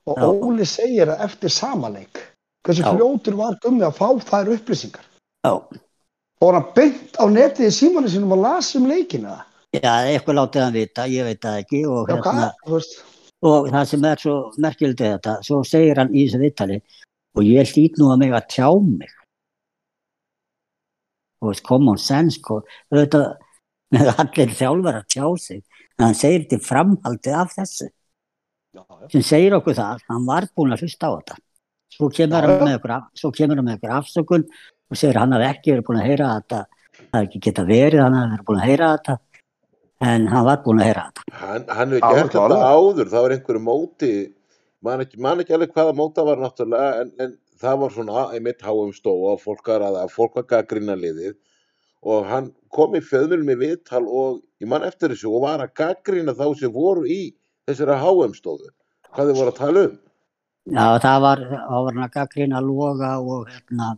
og Já. Óli segir það eftir sama leik. Hversu Já. fljótur var gummi að fá þær upplýsingar? já, Og hann beint á netið í símanu sínum og las um leikina. já, eitthvað látið hann vita, ég veit það ekki og, Já, hvað? hérna, veist, og það sem er svo merkilegt við þetta, svo segir hann í þessu viðtali og ég hlýt nú að mig að tjá mig og veist, common sense sko, auðvitað með [LAUGHS] allir þjálfar að tjá sig en hann segir til framhaldi af þessu já, já. sem segir okkur það, hann var búinn að hlusta á þetta svo kemur hann með okkur, af- svo kemur hann með okkur afsökun og segir hann hafi ekki verið búinn að heyra þetta það hafi ekki geta verið, hann hafi verið búinn að heyra þetta en hann var búinn að heyra þetta. Hann, hann hefur Já, gert þetta áður, það var einhverju móti man ekki, man ekki alveg hvaða móta var náttúrulega, en, en það var svona einmitt háum stóa og fólk var að fólk var gaggrina liðið og hann kom í fjöðmjölum í viðtal og ég man eftir þessu og var að gaggrina þá sem voru í þessari háum stóðu hvað þið voru að tala um Já, það var, það var hann að gaggrina loga og hérna,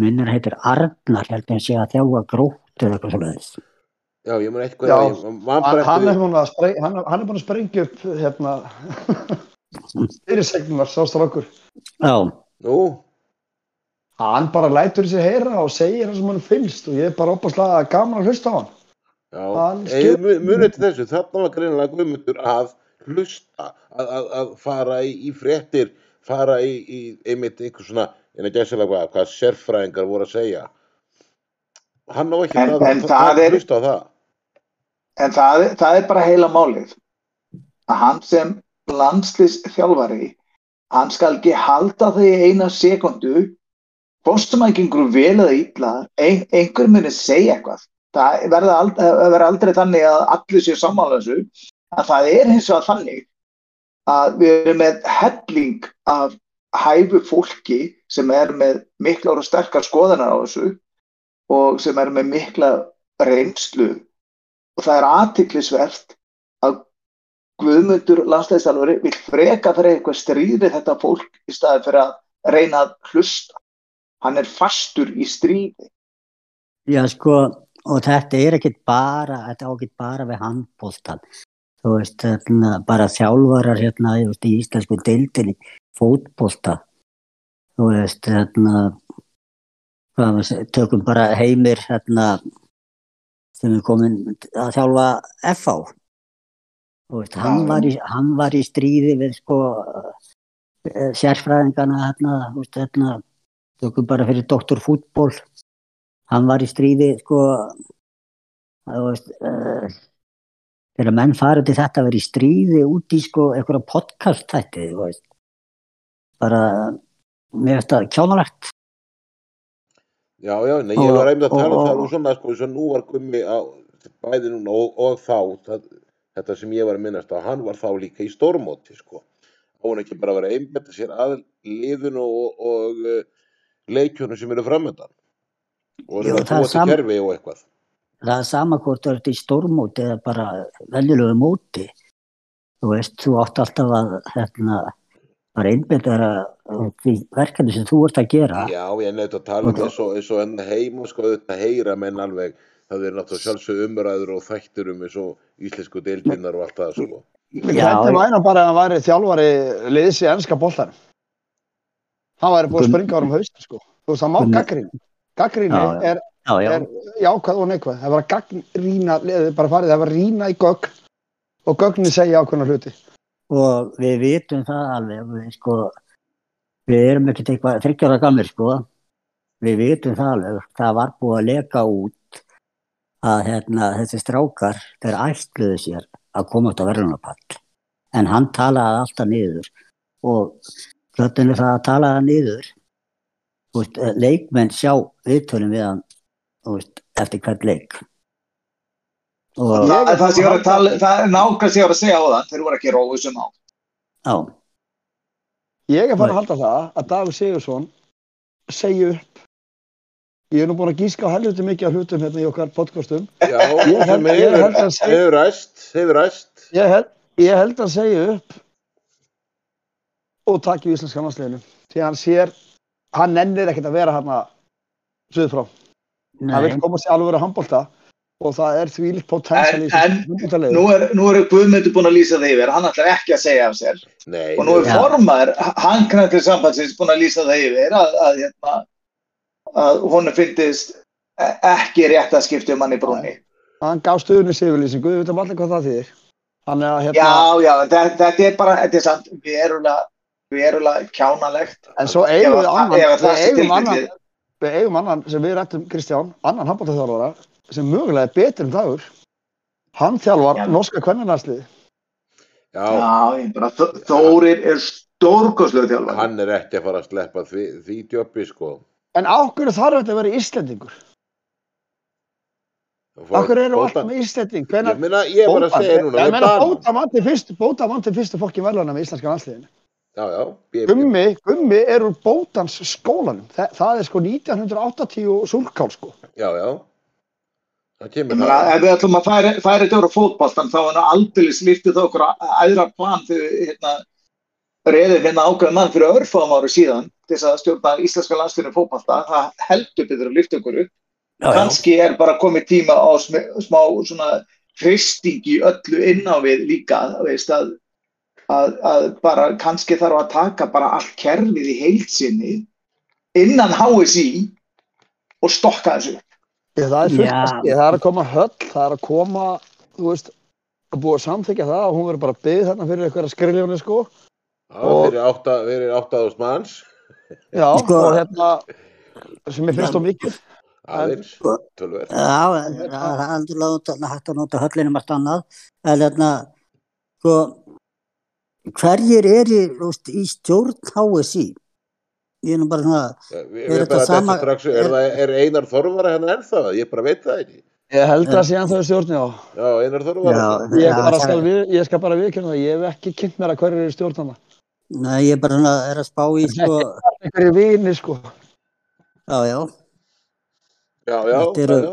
minnur heitir Arnar, held ég að sé að þjálfa gróttu eða eitthvað svoleiðis. já, ég man eitthvað Já, ég Hann, hann, er búinn að spreng, hann, hann er búinn að sprengja upp hérna, [LAUGHS] fyrirsegnunar, sást okkur. Já, nú, Hann bara lætur sér heyra og segir það sem hann finnst og ég er bara opaslega gaman að hlusta á hann. Já, munið til þessu þarna var greinilega guðmundur að hlusta að, að, að fara í, í fréttir fara í, í einmitt einhver svona en að gæsilega hvað, hvað sérfræðingar voru að segja. Hann á ekki En- að, en það er- hlusta á það. En það, er- það er bara heila málið að hann sem landslýs þjálfari, hann skal ekki halda í eina sekundu sem ekki einhverju vel eða illa, ein, einhver muni segja eitthvað. Það verður aldrei, aldrei þannig að allir séu sammála en það er hins vegar þannig að við erum með helling af hæfu fólki sem er með miklar og sterkar skoðanar á þessu og sem er með mikla reynslu og það er aðtiklisvert að Guðmundur landslæðistalveri vil freka fyrir eitthvað stríði þetta fólk í staði fyrir að reyna að hlusta. Hann er fastur í stríði. já sko, og þetta er ekkit bara, þetta á ekkit bara við handbóltan. Þú veist, hérna, bara þjálfarar hérna, ég veist, í íslensku deildinni, fótbólta. Þú veist, hérna, hvað við tökum bara heimir, hérna, sem er komin að þjálfa FH. Þú veist, hann var í, hann var í stríði við sko eh, sérfræðingana hérna, þú veist, hérna, tökum bara fyrir doktor fútból, hann var í stríði sko, þú veist, uh, þegar menn farið til þetta að vera í stríði út í sko einhverja podcast veist, bara, mér veist það kjánalegt. já, já, nei, ég Og- var einmitt að tala um og- það nú svona, sko, svo nú var gummi á, bæði núna og, og þá það, þetta sem ég var að minnast á, hann var þá líka í stórmóti, sko. Á hann ekki bara að vera að einbetta sér að liðinu og, og uh, leikjunum sem eru framöndan og að það er búa til sam- kerfi og eitthvað Það er sama hvort þú ert í stórmóti eða bara venjulegu móti. Þú veist, þú átt alltaf að hérna, bara einbyrða því verkefni sem þú ert að gera. Já, ég nefndi að tala um Og- eins og, og enn heima sko auðvitað heyra menn alveg það er náttúrulega sjálfsög umræður og þættir um eins og íslensku deildinnar og allt það sko. Já, Hvernig væri hann bara að hann væri þjálfari liðs í ennska boltan? Hann væri búið að springa árum haustin sko. Þú veist, það má gaggrín. Gaggríni er, Já, já, er jákvæð og neikvæð. Það var að gaggrína, liðið bara farið, það var að rýna í gögn. Og gögnin segja ákveðna hluti. og við vitum það alveg við, sko, við erum ekkert eitthvað þryggjara gamir sko. Við vitum það alveg. Það var búið að leka út að hérna, þessi strákar þeir ætluðu sér að koma út á verðunapall en hann talaði alltaf niður. Og hlutinu það að talaði niður veist, eh, leikmenn sjá viðtölum við hann veist, eftir hvert leik og Það, það, var að tala, það er nákvæmst ég var að segja á það, þeir voru ekki róið sem á. já, Ég er farin að halda það að Davíð Sigursson segi upp. Ég er nú búin að gíska á helviti mikið af hlutum hérna í okkar podcastum. Já, Ég held- sem ég hefur, held að segja- hefur ræst, hefur ræst. Ég held, ég held að segja upp og taki í íslenska landsliðinu. Því að hann sér, hann nennir ekkert að vera hérna suður frá. Nei, vil koma sér alveg að handbólta og það er því líkt potensial í þessu. Nú er, nú er Guðmundur búin að lýsa það yfir, hann ætlar ekki að segja af sér. Nei, Og nú er Já. formaður, hann knættur sambandsins búin að lýsa það yfir að, að, hérna, að honum fyndist e- ekki rétt að skipta um hann í brúnni. Hann gaf stuðnis yfirlýsingu, við veitum allir hvað það þýðir. Hérna, Já, já, þetta, þetta er bara, þetta er samt verulega, verulega kjánalegt. en svo eigum við annan, það við eigum annan, sem við rættum Kristján, annan handbóltaþjálfara sem mögulega er betur en dagur. Hann þjálfar Já. norska kvennarnarslið. já, Já, bara, Þó- Þórir er stórkoslega þjálfari. hann er ekki að fara að sleppa því, því djöppi, sko. En ákveður þarf þetta að vera Íslendingur? Ákveður eru alltaf með Íslending? Ég meina, ég var að segja núna, bóta mann til fyrstu fokkin verðlana með íslenska landsliðinu. Já, já, ég, Gummi, Gummi er úr bótans skólanum. Þa, það er sko 1980 og sulkál sko. já, já. Það Ég kemur meina, það. ef við ætlum að færa, þetta úr fótboltan þá er það aldrei slíftið okkur aðra plan þegar hérna, reyðum hérna ákveðum mann fyrir örfáum ári síðan til þess að stjórna íslenska landsliðinu fótbolta. Það heldur betur að lyfta okkur upp. já, já, Kanski er bara komið tíma á sm smá svona hristing í öllu inn á við líka, veist að, að, að bara kannski þarf að taka bara allt kerfið í heilsinni innan HSI og stokka þessu. Ég, það er að ske, það er að koma höll, það er að koma, þú veist, að búa að samþykja það og hún verður bara byggð þarna fyrir eitthvað skriljónu sko. Fyrir átta, fyrir áttaðust manns, [LAUGHS] Já, Sko- og hérna, sem ég finnst á mikið. aðeins, Sko- tölver. Já, það það er aldrei hægt að nota höllinu margt annað. En þarna, sko, hverjir eru þú veist, í stjórn HSI? Ég er nú bara svona, Er sama- strax, er, það, er Einar Þorvara hérna ennþá? Ég bara veit það ekki. Ég held að sé hann þau stjórni á. Já, Einar Þorvara. Já. Ég, Já, bara það- skal, við, ég skal bara viðkjörna það, ég hef ekki kynnt mér að hverju eru stjórnana. nei, ég er bara svona, er að spá í, sko, Einhverju vini sko. já, já, já, já, eru- já,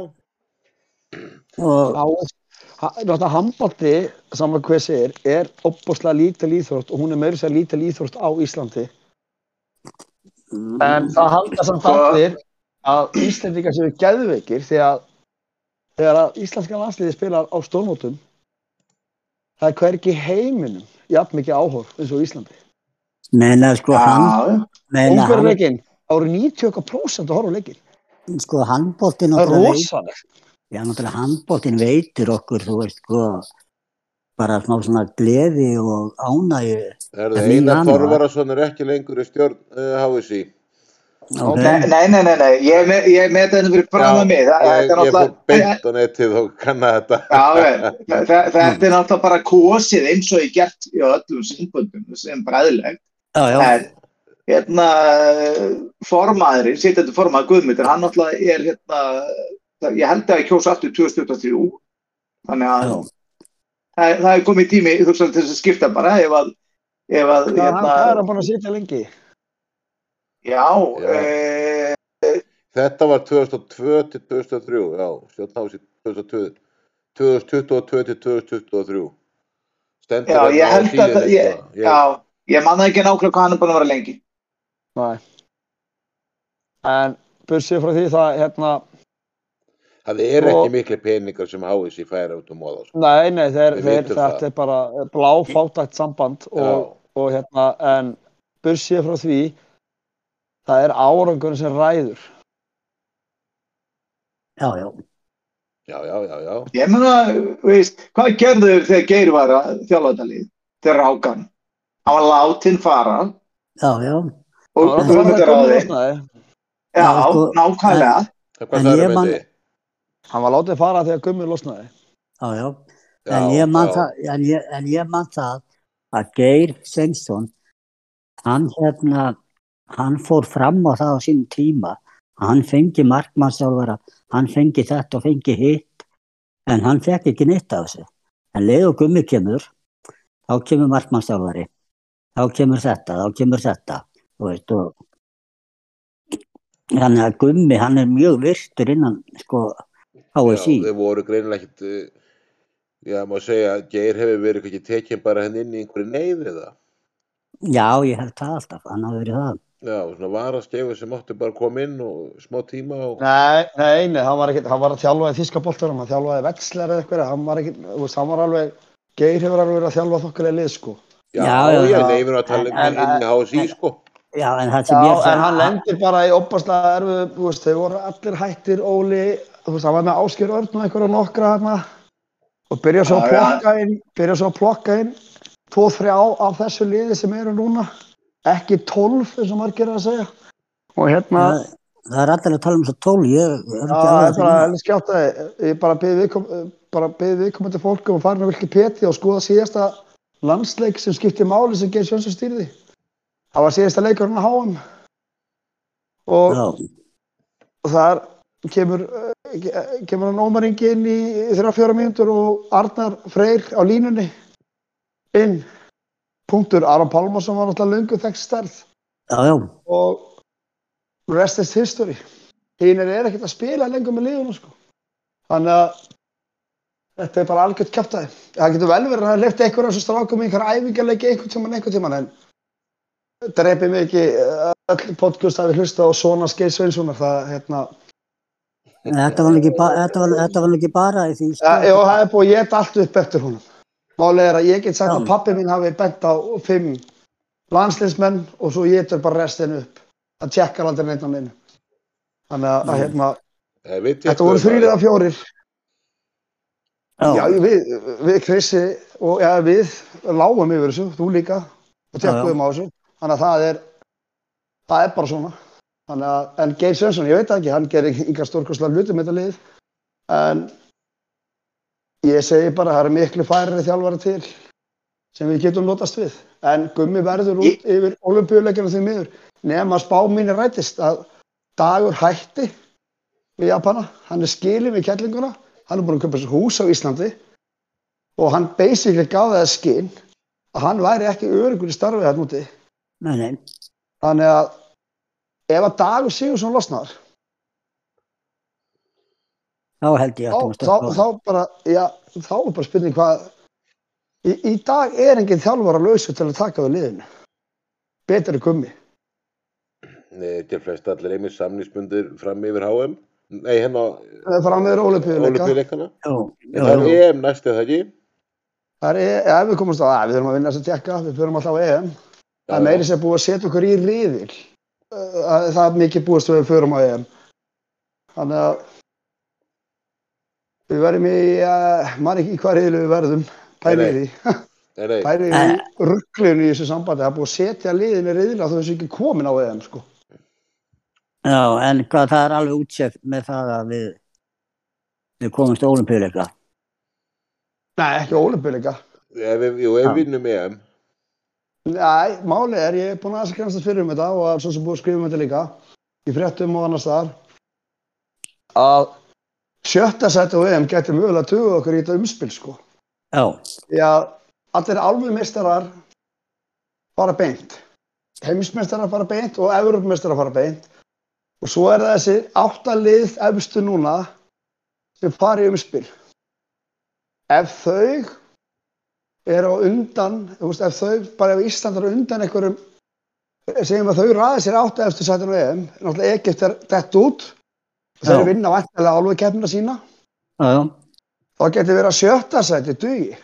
og, Náttúrulega handbólti, saman hvað segir, er opbúslega lítil íþrótt og hún er meira sér lítil íþrótt á Íslandi. En það halda samt allir að Íslandingar séu geðveikir því að þegar að íslenska landsliði spilar á stórmótum það er hvergi í heiminum jafn mikið áhorf eins og Íslandi. meina, sko, hann, árið 90% að horfa á leikin. sko, handbóltin Það er rosalegt. Já, náttúrulega handbóltin veitir okkur, þú veist, sko, bara smá svona gleði og ánægju. Herðu, En mín Einar Þorvarason er ekki lengur í stjórn uh, HSI. Ok, Nei, nei, nei, nei, nei. ég er með, ég er með þetta fyrir að mig. Það, ég, þetta er fór beint á netið og kanna þetta. já, ég- þa- þa- þetta er náttúrulega bara kosið eins og ég gert í öllum samböndum sem bræðilegt. já, já, En hérna, formaðurinn, sitjandi formaður Guðmyndir, hann náttúrulega er hérna, það- ég held að ég kjósa aftur 2023. Þannig að það, það er komið tími þú veist, til þess að skipta bara ef að, ef að Það er hérna, hann búin að sitja lengi. já, Já. já. Þetta var 2002 til 2003, já, stjórn HSI 2002, 2022 til 2023. Stendur Já, ég held að það- ég- sko. Ég- já, ég manna ekki nákvæmlega hvað hann er búin að vera lengi. Nei. En bursið frá því það, hérna, Það er Og- ekki miklu peningar sem HSI færa út um móða. Sko. nei, nei, þeir, þeir, þetta það. er bara bláfátækt samband og, og hérna, en bursið frá því, það er árangur sem ræður. já, já, Já, já, já, já. Ég meina, veist, hvað gerður þegar Geir var að þjálfa þetta lið? Þegar rákan. Hann var látin fara Já, já. og Það Guðmundur koma ráði. losnaði. Já, sko, nákvæmlega. Hvað En það ég er man- með þið? Hann var látið fara þegar gummi losnaði. Já, já. En ég man já. það, en ég, en ég man það að Geir Sveinsson, hann hérna, hann fór fram á það á sínum tíma. Hann fengi markmannsjálfara, hann fengi þetta og fengi hitt, en hann fekk ekki neitt af þessu. En leið og gummi kemur, þá kemur markmannsjálfari, þá kemur þetta, þá kemur þetta, þú veist, og þannig að gummi, hann er mjög virtur innan, sko, HSI. Já, þeir voru greinilega ekkit, uh, já, má segja að Geir hefur verið ekki tekinn bara henni inn í einhverju neyð eða. Já, ég held það alltaf, hann hafði verið það. Já, svona varaskefu sem átti bara að koma inn og smá tíma og... Nei, nei, nei, hann var, ekki, hann var að þjálfa í þískaboltarum, hann þjálfaði vexler eða eitthvað, hann var ekki, þú veist, hann var alveg, Geir hefur alveg verið að þjálfa þokkulega lið, sko. Já, Já, já, já, já, já. nei, við erum að tala um En- inn í HSI, sko. Já, en það sem Já, en hann lendir bara í opaslega erfið, þú veist, þau voru allir hættir, Óli, þú veist, hann var með Ásker Örn og einhverja nokkra hérna og byrja svo að plokka inn, byrja svo að plokka inn tvo, þrjá af þessu liði sem eru núna, ekki tólf eins og margir að segja. Og hérna, það, það er allir að tala um svo tól, ég er ekki það alveg er bara að skjátt að ég bara beði viðkom, bara beði viðkomandi fólkum að fara með Wikipedia og skoða síðasta landsleik sem skipti máli sem Geir Svensson stýrði. Það var síðasta leikurinn að HM og, og þar kemur, kemur hann ómaringi inn í þrjá fjóra mínútur og Arnar Freyr á línunni. Inn. Punktur. Aron Pálmarsson var náttúrulega löngu þekkt stærð já, já, og rest is history. Hínir er ekkert að spila lengur með liðunum sko. þannig að þetta er bara algjört kjáftæði það getur vel verið að það lefti einhverjum sem strákum einhverja æfingarleiki einhvern tíman einhvern tíman en dreipið ekki eh, öll podcast að við hlusta á svona Skeið Sveinssonar það hérna þetta var ekki, þetta var, þetta var ekki bara í því sko. ja, jó, það er búið að geta allt upp eftir honum málið er að ég get sagt Já. að pappi mín hafi bent á fimm landsliðsmenn og svo ég upp bara restin upp það tjekkar aldrei neitt á minn þannig að, að hérna Eh, Þetta voru það. þrýr eða fjórir. Já, já, við, við Krissi og ja, við lágum yfir þessu, þú líka, og Já, já. tekkuðum á þessu. Þannig að það er, það er bara svona. Að, en Geir Svensson, ég veit ekki, hann gerir yngar stórkostlega hluti með þetta lið. En ég segi bara, það eru miklu færri þjálfara til sem við getum notast við. En gummi verður út yfir olimpíuleikinu því miður. Nefn að spá mín er rættist að dagur hætti við Japana, hann er skilin við kettlinguna, hann er búin að köpa sér hús á Íslandi og hann basically gaf það skinn að hann væri ekki örugur í starfið hann úti. nei, nei, Þannig að ef að dagur Sigursson losnar, þá held ég þá, að þá, þá bara, já, þá er bara spurning hvað, í, í dag er enginn þjálfur að lausu til að taka við liðinu. Betur er gummi. Nei, til flest allir einmitt samningsbundir fram yfir HM. Nei, hérna Það er fram já, já, Það er EM næst eða ekki. Það er, ef við komumst á það, við þurfum að vinna þess að tekka, við förum alltaf á EM. Það er meiri sem búið að setja okkur í riðil. Það það er mikið búist við förum á EM. Þannig að við verðum í, uh, maður ekki í hvað riðil við verðum, pælið Nei, í því, Nei, nei, pælið í þessu sambandi. Það er búið að setja liðin í riðil að þau séu ekki komin á EM, sko. já, en hvað það er alveg útsett með það að við við komumst ólimpíuleika Nei, ekki ólimpíuleika. ef við vinnum EM. Nei, málið er, ég er búin að aðsakast að fyrir um þetta og svo sem búið að skrifa um þetta líka í fréttum og annars þar að sjötta seti á EM getur mögulega að tuga okkur í þetta umspil sko. já, að allir alvegmeistarar fara beint. Heimismeistarar fara beint og Evropameistarar fara beint. Og svo er það þessi áttalið efstu núna sem fara í umspil. Ef þau eru á undan, veist, ef þau, bara ef Ísland eru á undan einhverjum, segjum að þau ræði sér áttu eftir sætinu EM, náttúrulega Egypt er dett út, þeir Já. vinna vantilega álfið keppnina sína, já, þá getur verið að sjötta sæti dugi.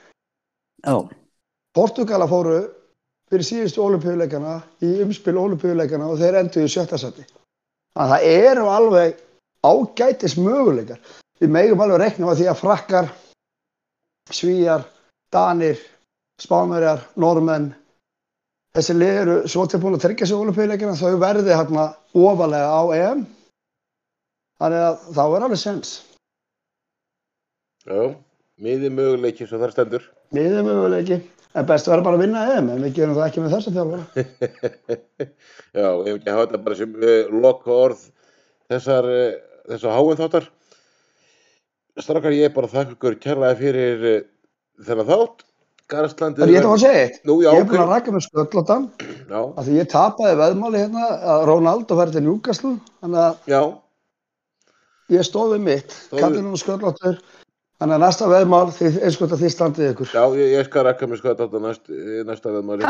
já, Portugala fóru fyrir síðustu olimpíuleikana í umspil olimpíuleikana og þeir endur í sjötta seti. Þannig að það eru alveg ágætis möguleikar. við megum alveg reikna á því að frakkar, svíjar, danir, spánverjar, normenn, þessi lið eru svo tilbúin að tryggja sig olimpíuleikina þau verði hérna ofalega á EM. Þannig að þá er alveg sens. Já, miði möguleiki svo þar stendur. Miðið möguleiki. En best verður bara að vinna EM, en við gerum það ekki með þessa þjálfara. [LAUGHS] Já, ef ekki hafa þetta bara sem uh, loka orð þessar, uh, þessar háum þáttar. Strákar, ég bara þakka ykkur kærlega fyrir uh, þennan þátt. Garðslandið... En ég ætla að segja eitt. Nú, já, Ég er búin að rækja með sköllóttan, Já, af því ég tapaði veðmáli hérna að Ronaldo færi til Newcastle, þannig að ég stóð við mitt, kallinu og sköllóttur, þannig að næsta veðmál, þið, eins og þetta þið standið ykkur. já, ég, ég skal sko að þetta næst, næsta veðmáli. [LAUGHS]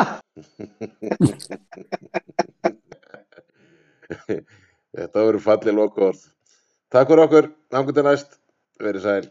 þetta voru fallið loka orð. Takk fyrir okkur, náttúrulega næst, verið sæl.